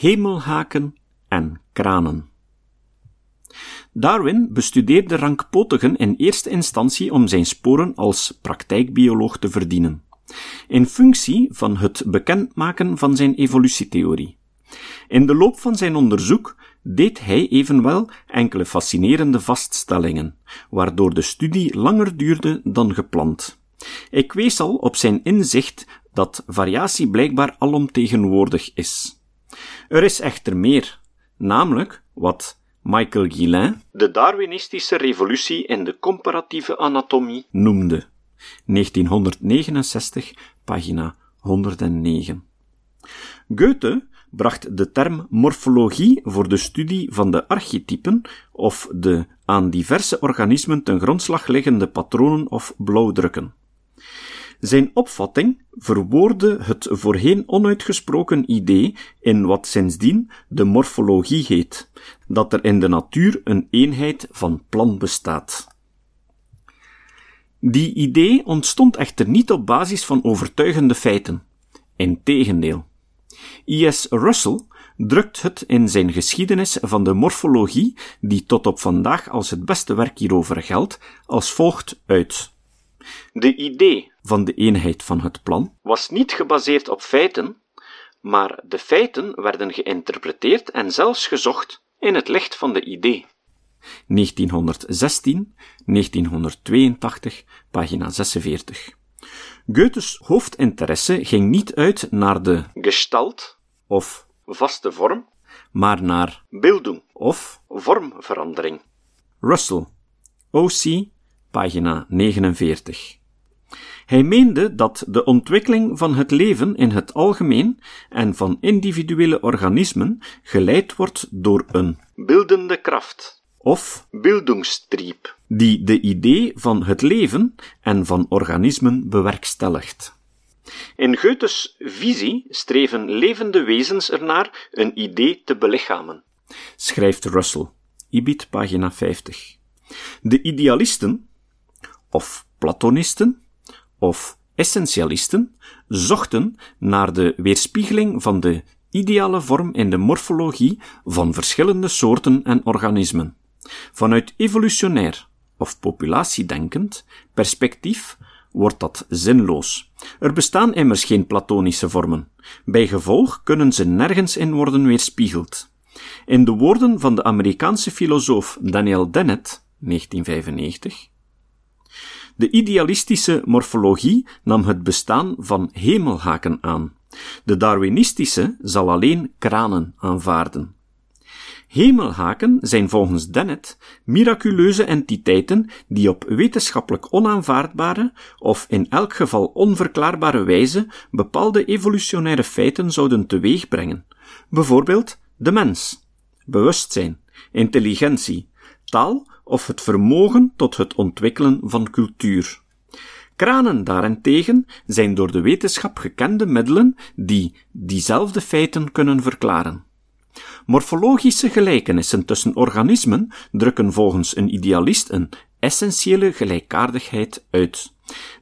hemelhaken en kranen. Darwin bestudeerde rankpotigen in eerste instantie om zijn sporen als praktijkbioloog te verdienen, in functie van het bekendmaken van zijn evolutietheorie. In de loop van zijn onderzoek deed hij evenwel enkele fascinerende vaststellingen, waardoor de studie langer duurde dan gepland. Ik wees al op zijn inzicht dat variatie blijkbaar alomtegenwoordig is. Er is echter meer, namelijk wat Michael Guillain de Darwinistische revolutie in de comparatieve anatomie noemde. 1969, pagina 109. Goethe bracht de term morfologie voor de studie van de archetypen of de aan diverse organismen ten grondslag liggende patronen of blauwdrukken. Zijn opvatting verwoordde het voorheen onuitgesproken idee in wat sindsdien de morfologie heet, dat er in de natuur een eenheid van plan bestaat. Die idee ontstond echter niet op basis van overtuigende feiten. Integendeel. I.S. Russell drukt het in zijn geschiedenis van de morfologie, die tot op vandaag als het beste werk hierover geldt, als volgt uit. De idee van de eenheid van het plan was niet gebaseerd op feiten, maar de feiten werden geïnterpreteerd en zelfs gezocht in het licht van de idee. 1916, 1982, pagina 46. Goethes hoofdinteresse ging niet uit naar de gestalt of vaste vorm, maar naar beelding of vormverandering. Russell, O.C., pagina 49. Hij meende dat de ontwikkeling van het leven in het algemeen en van individuele organismen geleid wordt door een beeldende kracht of Bildungstrieb, die de idee van het leven en van organismen bewerkstelligt. In Goethes visie streven levende wezens ernaar een idee te belichamen, schrijft Russell, Ibid, pagina 50. De idealisten, of platonisten, of essentialisten, zochten naar de weerspiegeling van de ideale vorm in de morfologie van verschillende soorten en organismen. Vanuit evolutionair of populatiedenkend perspectief wordt dat zinloos. Er bestaan immers geen platonische vormen. Bij gevolg kunnen ze nergens in worden weerspiegeld. In de woorden van de Amerikaanse filosoof Daniel Dennett, 1995, de idealistische morfologie nam het bestaan van hemelhaken aan. De Darwinistische zal alleen kranen aanvaarden. Hemelhaken zijn volgens Dennett miraculeuze entiteiten die op wetenschappelijk onaanvaardbare of in elk geval onverklaarbare wijze bepaalde evolutionaire feiten zouden teweegbrengen. Bijvoorbeeld de mens, bewustzijn, intelligentie, taal of het vermogen tot het ontwikkelen van cultuur. Kranen daarentegen zijn door de wetenschap gekende middelen die diezelfde feiten kunnen verklaren. Morfologische gelijkenissen tussen organismen drukken volgens een idealist een essentiële gelijkaardigheid uit.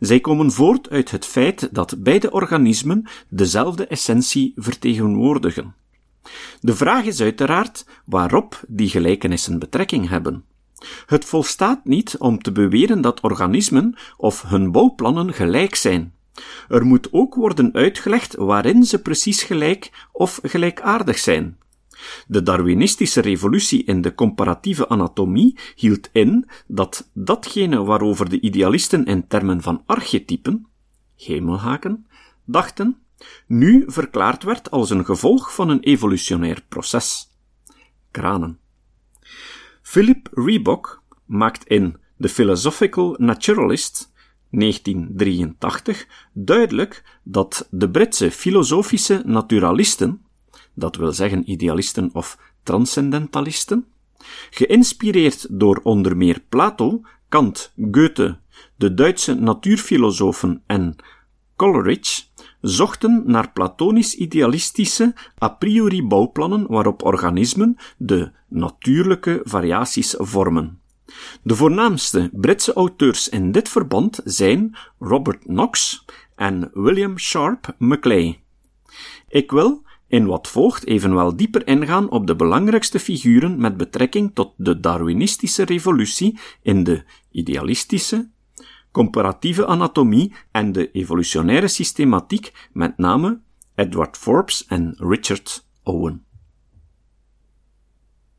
Zij komen voort uit het feit dat beide organismen dezelfde essentie vertegenwoordigen. De vraag is uiteraard waarop die gelijkenissen betrekking hebben. Het volstaat niet om te beweren dat organismen of hun bouwplannen gelijk zijn. Er moet ook worden uitgelegd waarin ze precies gelijk of gelijkaardig zijn. De Darwinistische revolutie in de comparatieve anatomie hield in dat datgene waarover de idealisten in termen van archetypen, hemelhaken, dachten, nu verklaard werd als een gevolg van een evolutionair proces. Kranen. Philip Reebok maakt in The Philosophical Naturalist 1983 duidelijk dat de Britse filosofische naturalisten, dat wil zeggen idealisten of transcendentalisten, geïnspireerd door onder meer Plato, Kant, Goethe, de Duitse natuurfilosofen en Coleridge, zochten naar platonisch-idealistische a priori bouwplannen waarop organismen de natuurlijke variaties vormen. De voornaamste Britse auteurs in dit verband zijn Robert Knox en William Sharp Maclay. Ik wil in wat volgt evenwel dieper ingaan op de belangrijkste figuren met betrekking tot de Darwinistische revolutie in de idealistische, comparatieve anatomie en de evolutionaire systematiek, met name Edward Forbes en Richard Owen.